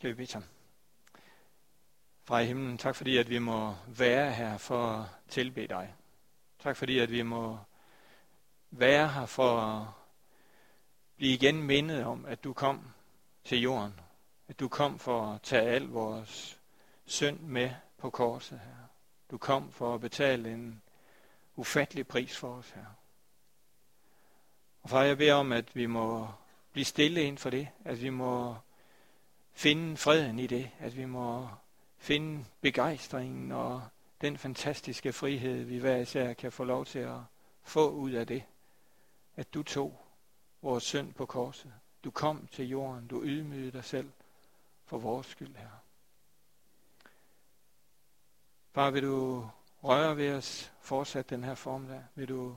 Skal vi bede sammen? Fra i himlen, tak fordi, at vi må være her for at tilbe dig. Tak fordi, at vi må være her for at blive igen mindet om, at du kom til jorden. At du kom for at tage al vores synd med på korset her. Du kom for at betale en ufattelig pris for os her. Og far, jeg beder om, at vi må blive stille ind for det. At vi må finde freden i det. At vi må finde begejstringen og den fantastiske frihed, vi hver især kan få lov til at få ud af det. At du tog vores synd på korset. Du kom til jorden. Du ydmygede dig selv for vores skyld her. Far, vil du røre ved os fortsat den her formiddag? Vil du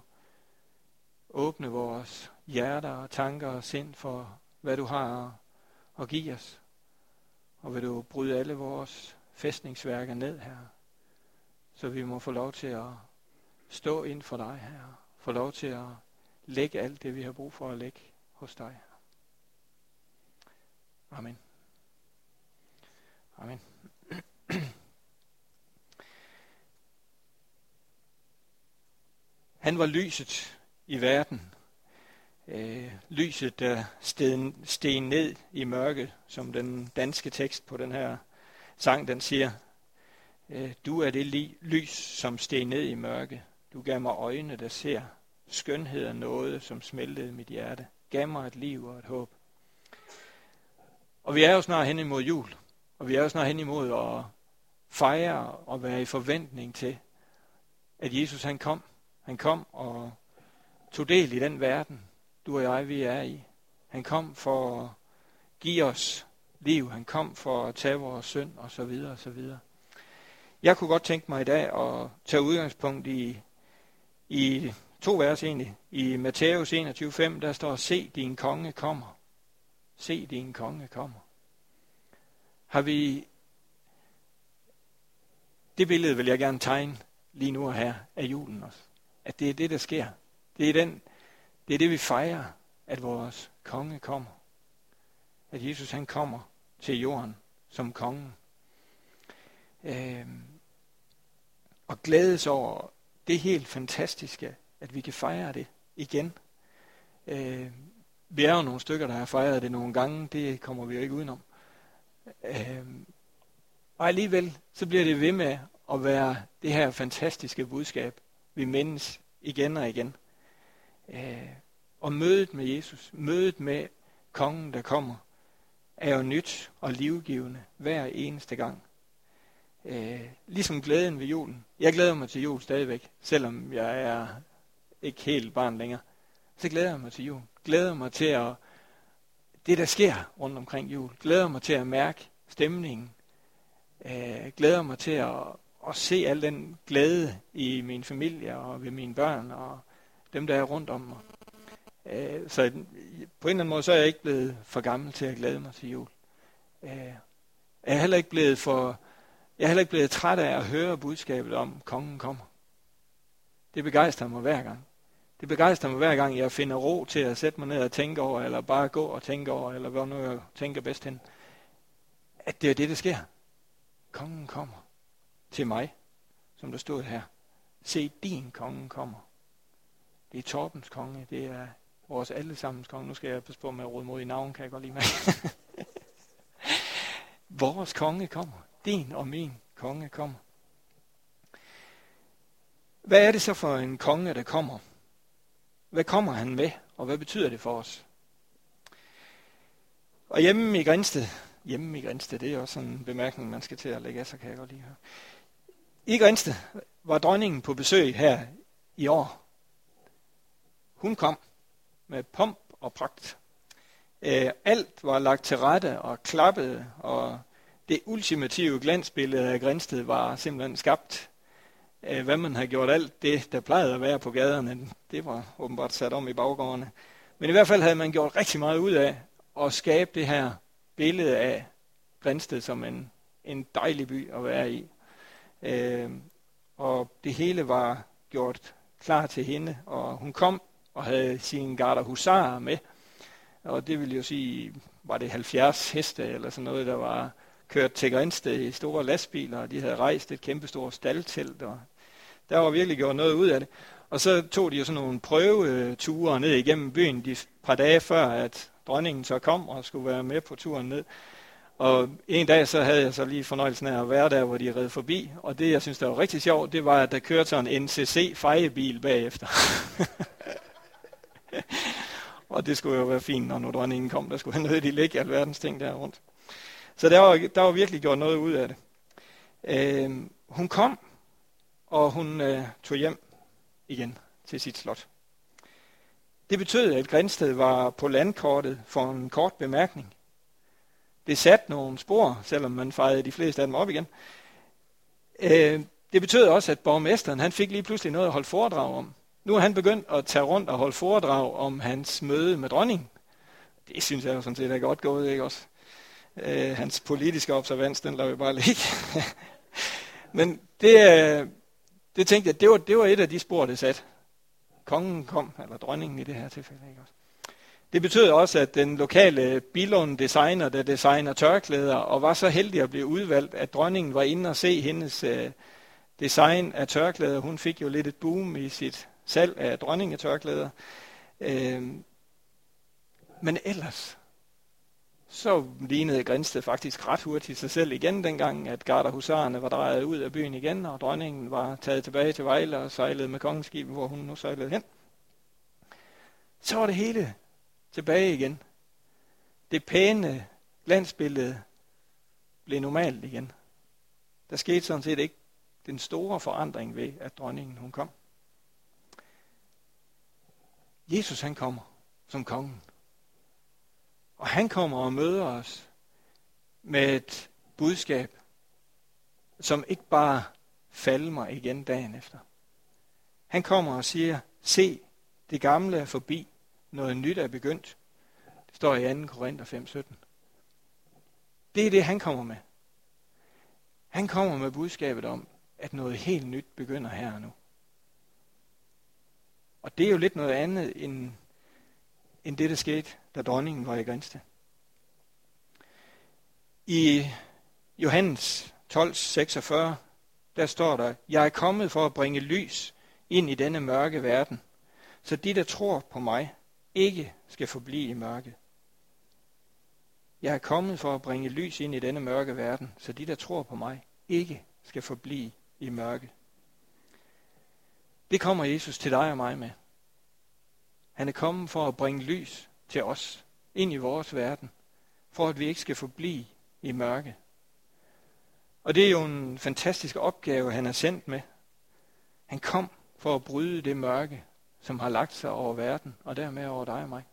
åbne vores hjerter og tanker og sind for, hvad du har at give os? Og vil du bryde alle vores fæstningsværker ned her, så vi må få lov til at stå ind for dig her, få lov til at lægge alt det, vi har brug for at lægge hos dig. Amen. Amen. Han var lyset i verden. Øh, lyset, der sten, sten ned i mørket, som den danske tekst på den her sang, den siger. Øh, du er det li- lys, som sten ned i mørke. Du gav mig øjne, der ser skønhed og noget, som smeltede mit hjerte. Gav mig et liv og et håb. Og vi er jo snart hen imod jul. Og vi er jo snart hen imod at fejre og være i forventning til, at Jesus han kom. Han kom og tog del i den verden, du og jeg, vi er i. Han kom for at give os liv. Han kom for at tage vores synd, og så videre, og så videre. Jeg kunne godt tænke mig i dag at tage udgangspunkt i, i to vers egentlig. I Matthæus 21.5, der står, se din konge kommer. Se din konge kommer. Har vi... Det billede vil jeg gerne tegne lige nu og her af julen også. At det er det, der sker. Det er, den, det er det, vi fejrer, at vores konge kommer. At Jesus han kommer til jorden som kongen. Øh, og glædes over det helt fantastiske, at vi kan fejre det igen. Øh, vi er jo nogle stykker, der har fejret det nogle gange. Det kommer vi jo ikke udenom. Øh, og alligevel, så bliver det ved med at være det her fantastiske budskab, vi mindes igen og igen. Øh, og mødet med Jesus, mødet med kongen, der kommer, er jo nyt og livgivende hver eneste gang. Øh, ligesom glæden ved julen. Jeg glæder mig til jul stadigvæk, selvom jeg er ikke helt barn længere. Så glæder jeg mig til jul. Glæder mig til at det, der sker rundt omkring jul. Glæder mig til at mærke stemningen. Øh, glæder mig til at, at se al den glæde i min familie og ved mine børn og dem, der er rundt om mig. Øh, så på en eller anden måde, så er jeg ikke blevet for gammel til at glæde mig til jul. Øh, jeg er heller ikke blevet for, jeg er heller ikke blevet træt af at høre budskabet om, at kongen kommer. Det begejstrer mig hver gang. Det begejstrer mig hver gang, jeg finder ro til at sætte mig ned og tænke over, eller bare gå og tænke over, eller hvor nu jeg tænker bedst hen. At det er det, der sker. Kongen kommer til mig, som der stod her. Se, din kongen kommer. Det er Torbens konge, det er vores allesammens konge. Nu skal jeg passe på med at råde mod i navn, kan jeg godt lige mærke. vores konge kommer. Din og min konge kommer. Hvad er det så for en konge, der kommer? Hvad kommer han med, og hvad betyder det for os? Og hjemme i Grænsted, hjemme i Grænsted, det er også sådan en bemærkning, man skal til at lægge af sig, kan jeg godt lige høre. I Grænsted var dronningen på besøg her i år. Hun kom med pomp og pragt. Øh, alt var lagt til rette og klappet, og det ultimative glansbillede af Grænsted var simpelthen skabt. Øh, hvad man havde gjort alt det, der plejede at være på gaderne, det var åbenbart sat om i baggårdene. Men i hvert fald havde man gjort rigtig meget ud af at skabe det her billede af Grænsted som en, en dejlig by at være i. Øh, og det hele var gjort klar til hende, og hun kom og havde sin garder husarer med. Og det vil jo sige var det 70 heste eller sådan noget, der var kørt til Grænsted i store lastbiler, og de havde rejst et kæmpestort staldtelt, og der var virkelig gjort noget ud af det. Og så tog de jo sådan nogle prøveture ned igennem byen de par dage før, at dronningen så kom og skulle være med på turen ned. Og en dag så havde jeg så lige fornøjelsen af at være der, hvor de red forbi. Og det, jeg synes, der var rigtig sjovt, det var, at der kørte sådan en NCC fejebil bagefter. og det skulle jo være fint, når nu dronningen kom. Der skulle have noget, de ligge alverdens ting der rundt. Så der var, der var virkelig gjort noget ud af det. Øh, hun kom, og hun øh, tog hjem igen til sit slot. Det betød, at Grænsted var på landkortet for en kort bemærkning. Det satte nogle spor, selvom man fejrede de fleste af dem op igen. Øh, det betød også, at borgmesteren han fik lige pludselig noget at holde foredrag om. Nu er han begyndt at tage rundt og holde foredrag om hans møde med dronningen. Det synes jeg jo sådan set er godt gået, ikke også? Øh, hans politiske observans, den lader vi bare ligge. Men det, øh, det tænkte jeg, det var, det var et af de spor, det satte. Kongen kom, eller dronningen i det her tilfælde. Ikke også? Det betød også, at den lokale Bilund designer, der designer tørklæder, og var så heldig at blive udvalgt, at dronningen var inde og se hendes øh, design af tørklæder. Hun fik jo lidt et boom i sit salg af dronningetørklæder. Øh, men ellers, så lignede Grænsted faktisk ret hurtigt sig selv igen dengang, at garderhusarerne var drejet ud af byen igen, og dronningen var taget tilbage til Vejle og sejlede med kongeskibet, hvor hun nu sejlede hen. Så var det hele tilbage igen. Det pæne glansbillede blev normalt igen. Der skete sådan set ikke den store forandring ved, at dronningen hun kom. Jesus han kommer som kongen. Og han kommer og møder os med et budskab, som ikke bare falder mig igen dagen efter. Han kommer og siger, se, det gamle er forbi, noget nyt er begyndt. Det står i 2. Korinther 5:17. Det er det, han kommer med. Han kommer med budskabet om, at noget helt nyt begynder her og nu. Og det er jo lidt noget andet end, end det, der skete, da dronningen var i Grænsted. I Johannes 12:46, der står der, Jeg er kommet for at bringe lys ind i denne mørke verden, så de, der tror på mig, ikke skal forblive i mørke. Jeg er kommet for at bringe lys ind i denne mørke verden, så de, der tror på mig, ikke skal forblive i mørke. Det kommer Jesus til dig og mig med. Han er kommet for at bringe lys til os, ind i vores verden, for at vi ikke skal forblive i mørke. Og det er jo en fantastisk opgave, han er sendt med. Han kom for at bryde det mørke, som har lagt sig over verden, og dermed over dig og mig.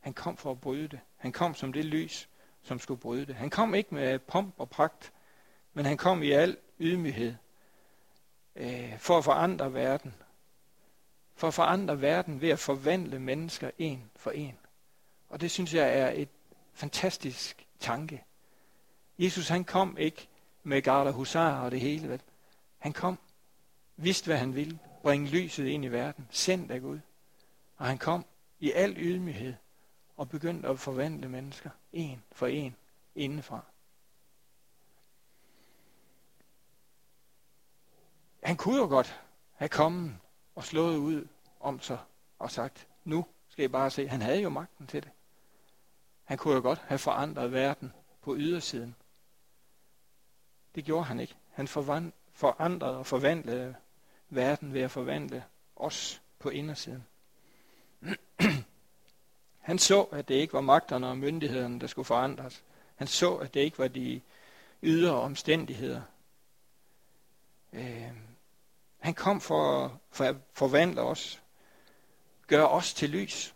Han kom for at bryde det. Han kom som det lys, som skulle bryde det. Han kom ikke med pomp og pragt, men han kom i al ydmyghed øh, for at forandre verden. For at forandre verden ved at forvandle mennesker en for en. Og det synes jeg er et fantastisk tanke. Jesus han kom ikke med garder husar og det hele. Vel? Han kom, vidste hvad han ville, bringe lyset ind i verden, sendt af Gud. Og han kom i al ydmyghed og begyndte at forvandle mennesker, en for en, indefra. Han kunne jo godt have kommet og slået ud om sig og sagt, nu skal I bare se, han havde jo magten til det. Han kunne jo godt have forandret verden på ydersiden. Det gjorde han ikke. Han forandrede og forvandlede verden ved at forvandle os på indersiden. Han så, at det ikke var magterne og myndighederne, der skulle forandres. Han så, at det ikke var de ydre omstændigheder. Øh, han kom for, for at forvandle os, gøre os til lys.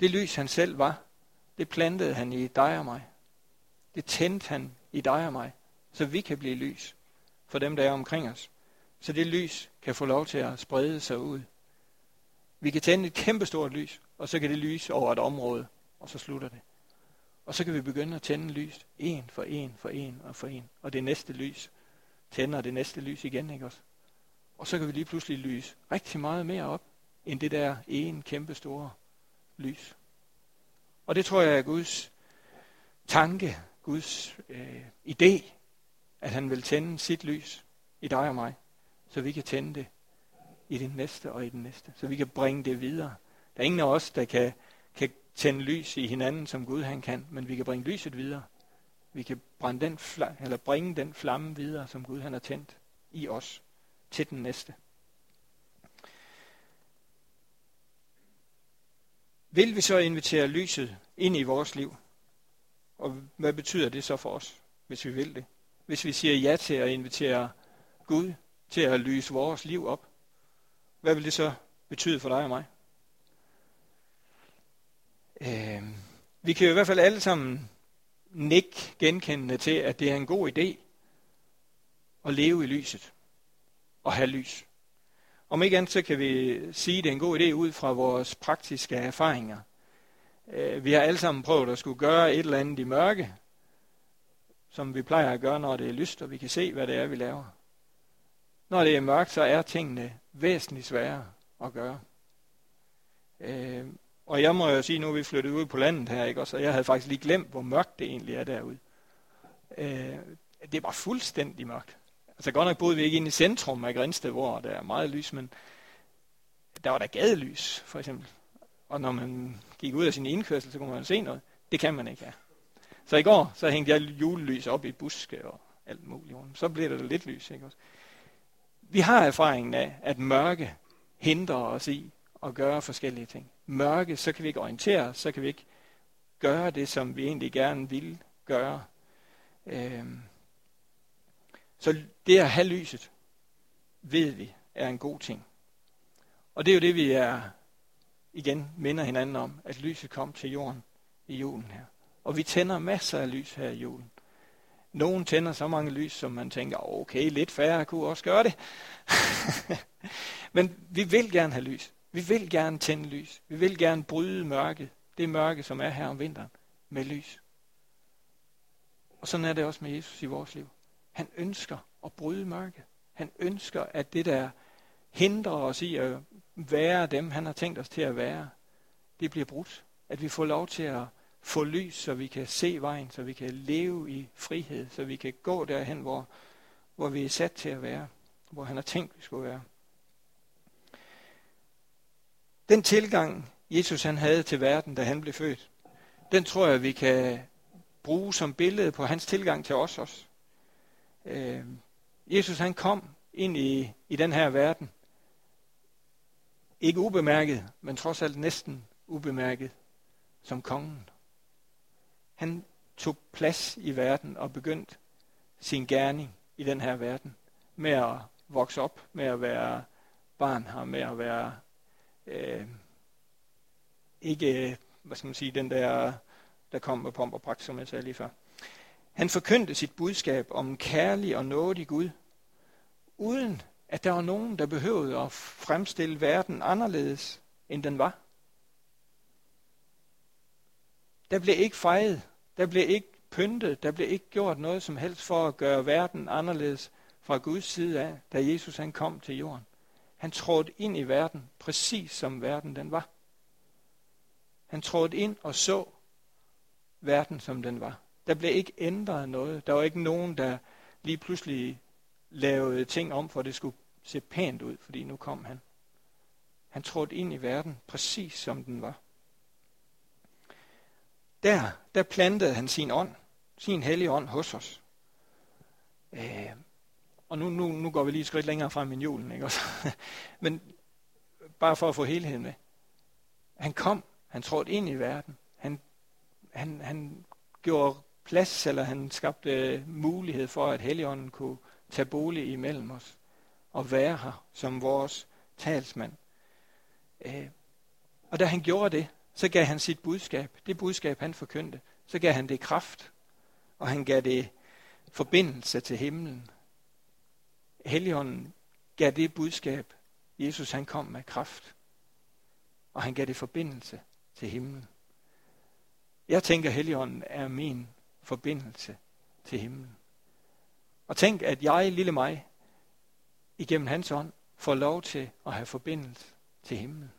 Det lys, han selv var, det plantede han i dig og mig. Det tændte han i dig og mig, så vi kan blive lys for dem, der er omkring os så det lys kan få lov til at sprede sig ud. Vi kan tænde et kæmpestort lys, og så kan det lyse over et område, og så slutter det. Og så kan vi begynde at tænde lys, en for en, for en og for en. Og det næste lys tænder det næste lys igen, ikke også? Og så kan vi lige pludselig lyse rigtig meget mere op, end det der en kæmpe store lys. Og det tror jeg er Guds tanke, Guds øh, idé, at han vil tænde sit lys i dig og mig, så vi kan tænde det i den næste og i den næste, så vi kan bringe det videre. Der er ingen af os, der kan, kan tænde lys i hinanden, som Gud han kan, men vi kan bringe lyset videre. Vi kan brænde den flamme, eller bringe den flamme videre, som Gud han har tændt i os, til den næste. Vil vi så invitere lyset ind i vores liv? Og hvad betyder det så for os, hvis vi vil det? Hvis vi siger ja til at invitere Gud til at lyse vores liv op, hvad vil det så betyde for dig og mig? Øh, vi kan jo i hvert fald alle sammen nikke genkendende til, at det er en god idé at leve i lyset og have lys. Om ikke andet, så kan vi sige, at det er en god idé ud fra vores praktiske erfaringer. Øh, vi har alle sammen prøvet at skulle gøre et eller andet i mørke, som vi plejer at gøre, når det er lyst, og vi kan se, hvad det er, vi laver. Når det er mørkt, så er tingene væsentligt sværere at gøre. Øh, og jeg må jo sige, nu er vi flyttet ud på landet her, ikke? så jeg havde faktisk lige glemt, hvor mørkt det egentlig er derude. Øh, det var fuldstændig mørkt. Altså godt nok boede vi ikke inde i centrum af Grænsted, hvor der er meget lys, men der var der gadelys, for eksempel. Og når man gik ud af sin indkørsel, så kunne man se noget. Det kan man ikke have. Så i går, så hængte jeg julelys op i buske og alt muligt. Så blev der lidt lys. Ikke? også? Vi har erfaringen af, at mørke hindrer os i at gøre forskellige ting. Mørke, så kan vi ikke orientere så kan vi ikke gøre det, som vi egentlig gerne vil gøre. Øhm. Så det at have lyset, ved vi, er en god ting. Og det er jo det, vi er igen minder hinanden om, at lyset kom til jorden i julen her. Og vi tænder masser af lys her i julen. Nogen tænder så mange lys, som man tænker, okay, lidt færre kunne også gøre det. Men vi vil gerne have lys. Vi vil gerne tænde lys. Vi vil gerne bryde mørket. Det mørke, som er her om vinteren, med lys. Og sådan er det også med Jesus i vores liv. Han ønsker at bryde mørket. Han ønsker, at det der hindrer os i at være dem, han har tænkt os til at være, det bliver brudt. At vi får lov til at få lys, så vi kan se vejen, så vi kan leve i frihed, så vi kan gå derhen, hvor, hvor vi er sat til at være, hvor han har tænkt, vi skulle være. Den tilgang, Jesus han havde til verden, da han blev født, den tror jeg, vi kan bruge som billede på hans tilgang til os også. Øh, Jesus han kom ind i, i den her verden, ikke ubemærket, men trods alt næsten ubemærket, som kongen. Han tog plads i verden og begyndte sin gerning i den her verden med at vokse op, med at være barn her, med at være øh, ikke, hvad skal man sige, den der, der kom med pomp og pragt, som jeg sagde lige før. Han forkyndte sit budskab om en kærlig og nådig Gud, uden at der var nogen, der behøvede at fremstille verden anderledes, end den var. Der blev ikke fejret, der blev ikke pyntet, der blev ikke gjort noget som helst for at gøre verden anderledes fra Guds side af, da Jesus han kom til jorden. Han trådte ind i verden, præcis som verden den var. Han trådte ind og så verden, som den var. Der blev ikke ændret noget. Der var ikke nogen, der lige pludselig lavede ting om, for det skulle se pænt ud, fordi nu kom han. Han trådte ind i verden, præcis som den var. Der, der plantede han sin ånd, sin hellige ånd hos os. Øh, og nu, nu, nu går vi lige et skridt længere frem i julen, ikke også? Men bare for at få helheden med. Han kom, han trådte ind i verden. Han, han, han gjorde plads, eller han skabte øh, mulighed for, at Helligånden kunne tage bolig imellem os og være her som vores talsmand. Øh, og da han gjorde det, så gav han sit budskab, det budskab han forkyndte, så gav han det kraft, og han gav det forbindelse til himlen. Helligånden gav det budskab, Jesus han kom med kraft, og han gav det forbindelse til himlen. Jeg tænker, Helligånden er min forbindelse til himlen. Og tænk, at jeg, lille mig, igennem hans ånd, får lov til at have forbindelse til himlen.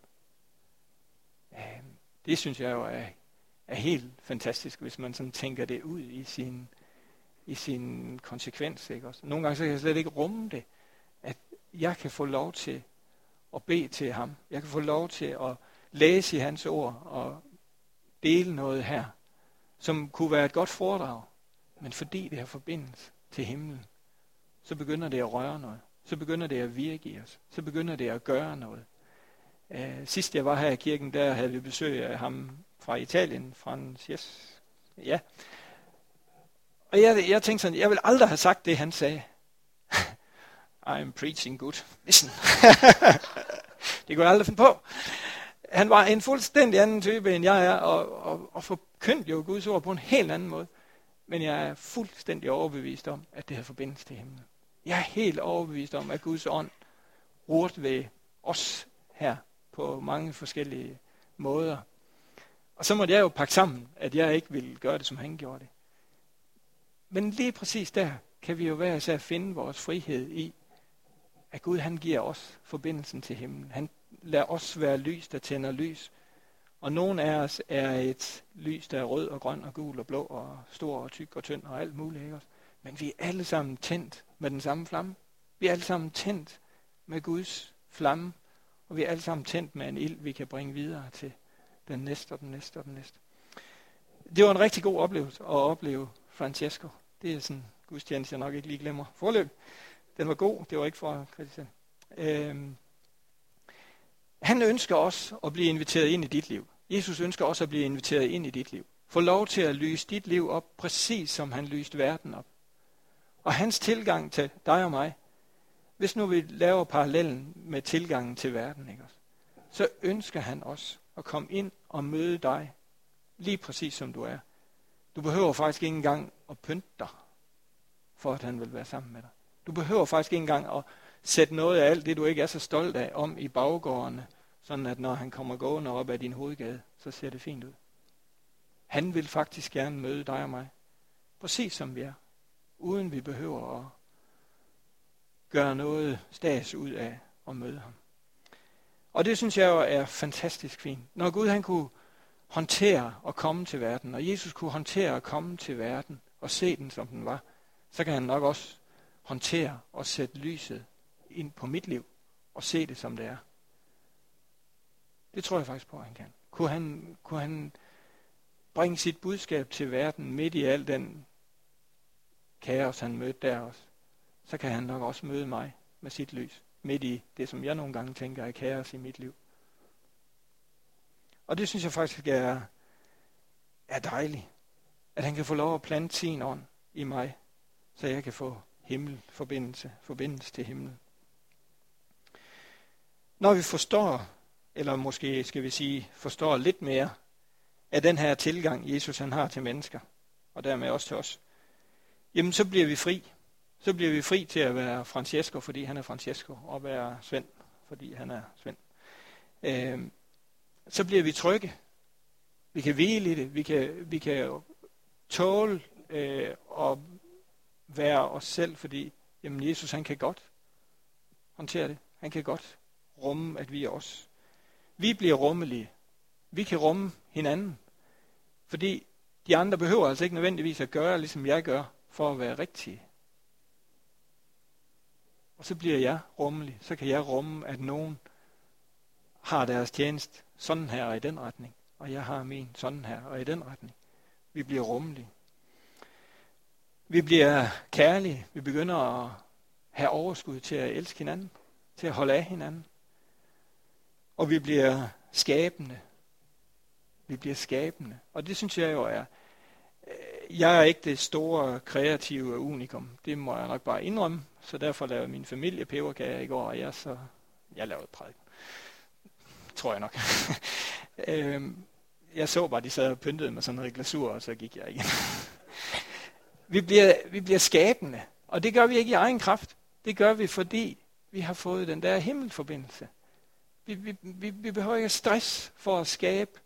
Øhm, det synes jeg jo er er helt fantastisk, hvis man sådan tænker det ud i sin, i sin konsekvens. Ikke? Også nogle gange så kan jeg slet ikke rumme det, at jeg kan få lov til at bede til ham. Jeg kan få lov til at læse i hans ord og dele noget her, som kunne være et godt foredrag. Men fordi det har forbindelse til himlen, så begynder det at røre noget. Så begynder det at virke i os. Så begynder det at gøre noget. Uh, sidst jeg var her i kirken, der havde vi besøg af ham fra Italien, Frans yes. Ja. Og jeg, jeg tænkte sådan, jeg vil aldrig have sagt det, han sagde. I'm preaching good. Listen. det kunne jeg aldrig finde på. Han var en fuldstændig anden type, end jeg er, og, og, og forkyndte jo Guds ord på en helt anden måde. Men jeg er fuldstændig overbevist om, at det har forbindelse til himlen. Jeg er helt overbevist om, at Guds ånd rurt ved os her på mange forskellige måder. Og så måtte jeg jo pakke sammen, at jeg ikke ville gøre det, som han gjorde det. Men lige præcis der kan vi jo være så at finde vores frihed i, at Gud han giver os forbindelsen til himlen. Han lad os være lys, der tænder lys. Og nogen af os er et lys, der er rød og grøn og gul og blå og stor og tyk og tynd og alt muligt. Ikke? Men vi er alle sammen tændt med den samme flamme. Vi er alle sammen tændt med Guds flamme. Og vi er alle sammen tændt med en ild, vi kan bringe videre til den næste og den næste og den næste. Det var en rigtig god oplevelse at opleve Francesco. Det er sådan gudstjeneste, jeg nok ikke lige glemmer. Forløb. Den var god, det var ikke for at kritisere. Øhm. Han ønsker også at blive inviteret ind i dit liv. Jesus ønsker også at blive inviteret ind i dit liv. Få lov til at lyse dit liv op, præcis som han lyste verden op. Og hans tilgang til dig og mig, hvis nu vi laver parallellen med tilgangen til verden, ikke også? så ønsker han også at komme ind og møde dig, lige præcis som du er. Du behøver faktisk ikke engang at pynte dig, for at han vil være sammen med dig. Du behøver faktisk ikke engang at Sæt noget af alt det, du ikke er så stolt af, om i baggårdene, sådan at når han kommer gående op ad din hovedgade, så ser det fint ud. Han vil faktisk gerne møde dig og mig, præcis som vi er, uden vi behøver at gøre noget stads ud af at møde ham. Og det synes jeg jo er fantastisk fint. Når Gud han kunne håndtere at komme til verden, og Jesus kunne håndtere at komme til verden og se den, som den var, så kan han nok også håndtere og sætte lyset ind på mit liv og se det, som det er. Det tror jeg faktisk på, at han kan. Kunne han, kunne han bringe sit budskab til verden midt i al den kaos, han mødte der også, så kan han nok også møde mig med sit lys midt i det, som jeg nogle gange tænker er kaos i mit liv. Og det synes jeg faktisk er, er dejligt, at han kan få lov at plante sin ånd i mig, så jeg kan få himmelforbindelse, forbindelse til himlen. Når vi forstår, eller måske skal vi sige, forstår lidt mere af den her tilgang, Jesus han har til mennesker, og dermed også til os, jamen så bliver vi fri så bliver vi fri til at være Francesco, fordi han er Francesco, og være Svend, fordi han er Svend. Øh, så bliver vi trygge. Vi kan hvile i det. Vi kan, vi kan tåle øh, at være os selv, fordi jamen, Jesus han kan godt håndtere det. Han kan godt rumme, at vi er os. Vi bliver rummelige. Vi kan rumme hinanden. Fordi de andre behøver altså ikke nødvendigvis at gøre, ligesom jeg gør, for at være rigtige. Og så bliver jeg rummelig. Så kan jeg rumme, at nogen har deres tjeneste sådan her og i den retning. Og jeg har min sådan her og i den retning. Vi bliver rummelige. Vi bliver kærlige. Vi begynder at have overskud til at elske hinanden. Til at holde af hinanden. Og vi bliver skabende. Vi bliver skabende. Og det synes jeg jo er øh, jeg er ikke det store kreative unikum. Det må jeg nok bare indrømme. Så derfor lavede min familie peberkager i går, og jeg så jeg lavede prædiken. Tror jeg nok. øhm, jeg så bare, de sad og pyntede med sådan noget glasur, og så gik jeg igen. vi, bliver, vi bliver skabende, og det gør vi ikke i egen kraft. Det gør vi, fordi vi har fået den der himmelforbindelse. Vi, vi, vi, vi behøver ikke stress for at skabe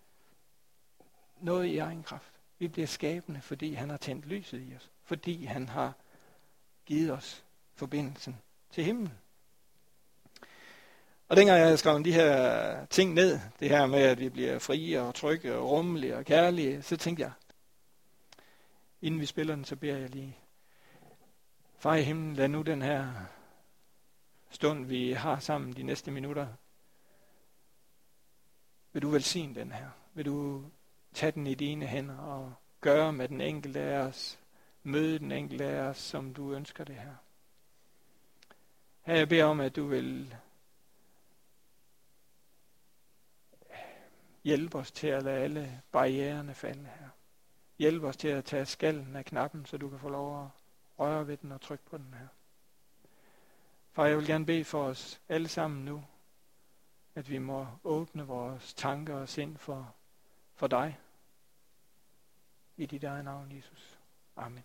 noget i egen kraft. Vi bliver skabende, fordi han har tændt lyset i os. Fordi han har givet os forbindelsen til himlen. Og dengang jeg havde skrevet de her ting ned, det her med, at vi bliver frie og trygge og rummelige og kærlige, så tænkte jeg, inden vi spiller den, så beder jeg lige, Far i himlen, lad nu den her stund, vi har sammen de næste minutter, vil du velsigne den her? Vil du tage den i dine hænder og gøre med den enkelte af os, møde den enkelte af os, som du ønsker det her? Her jeg beder om, at du vil øh, hjælpe os til at lade alle barriererne falde her. Hjælp os til at tage skallen af knappen, så du kan få lov at røre ved den og trykke på den her. Far, jeg vil gerne bede for os alle sammen nu, at vi må åbne vores tanker og sind for, for dig. I dit eget navn, Jesus. Amen.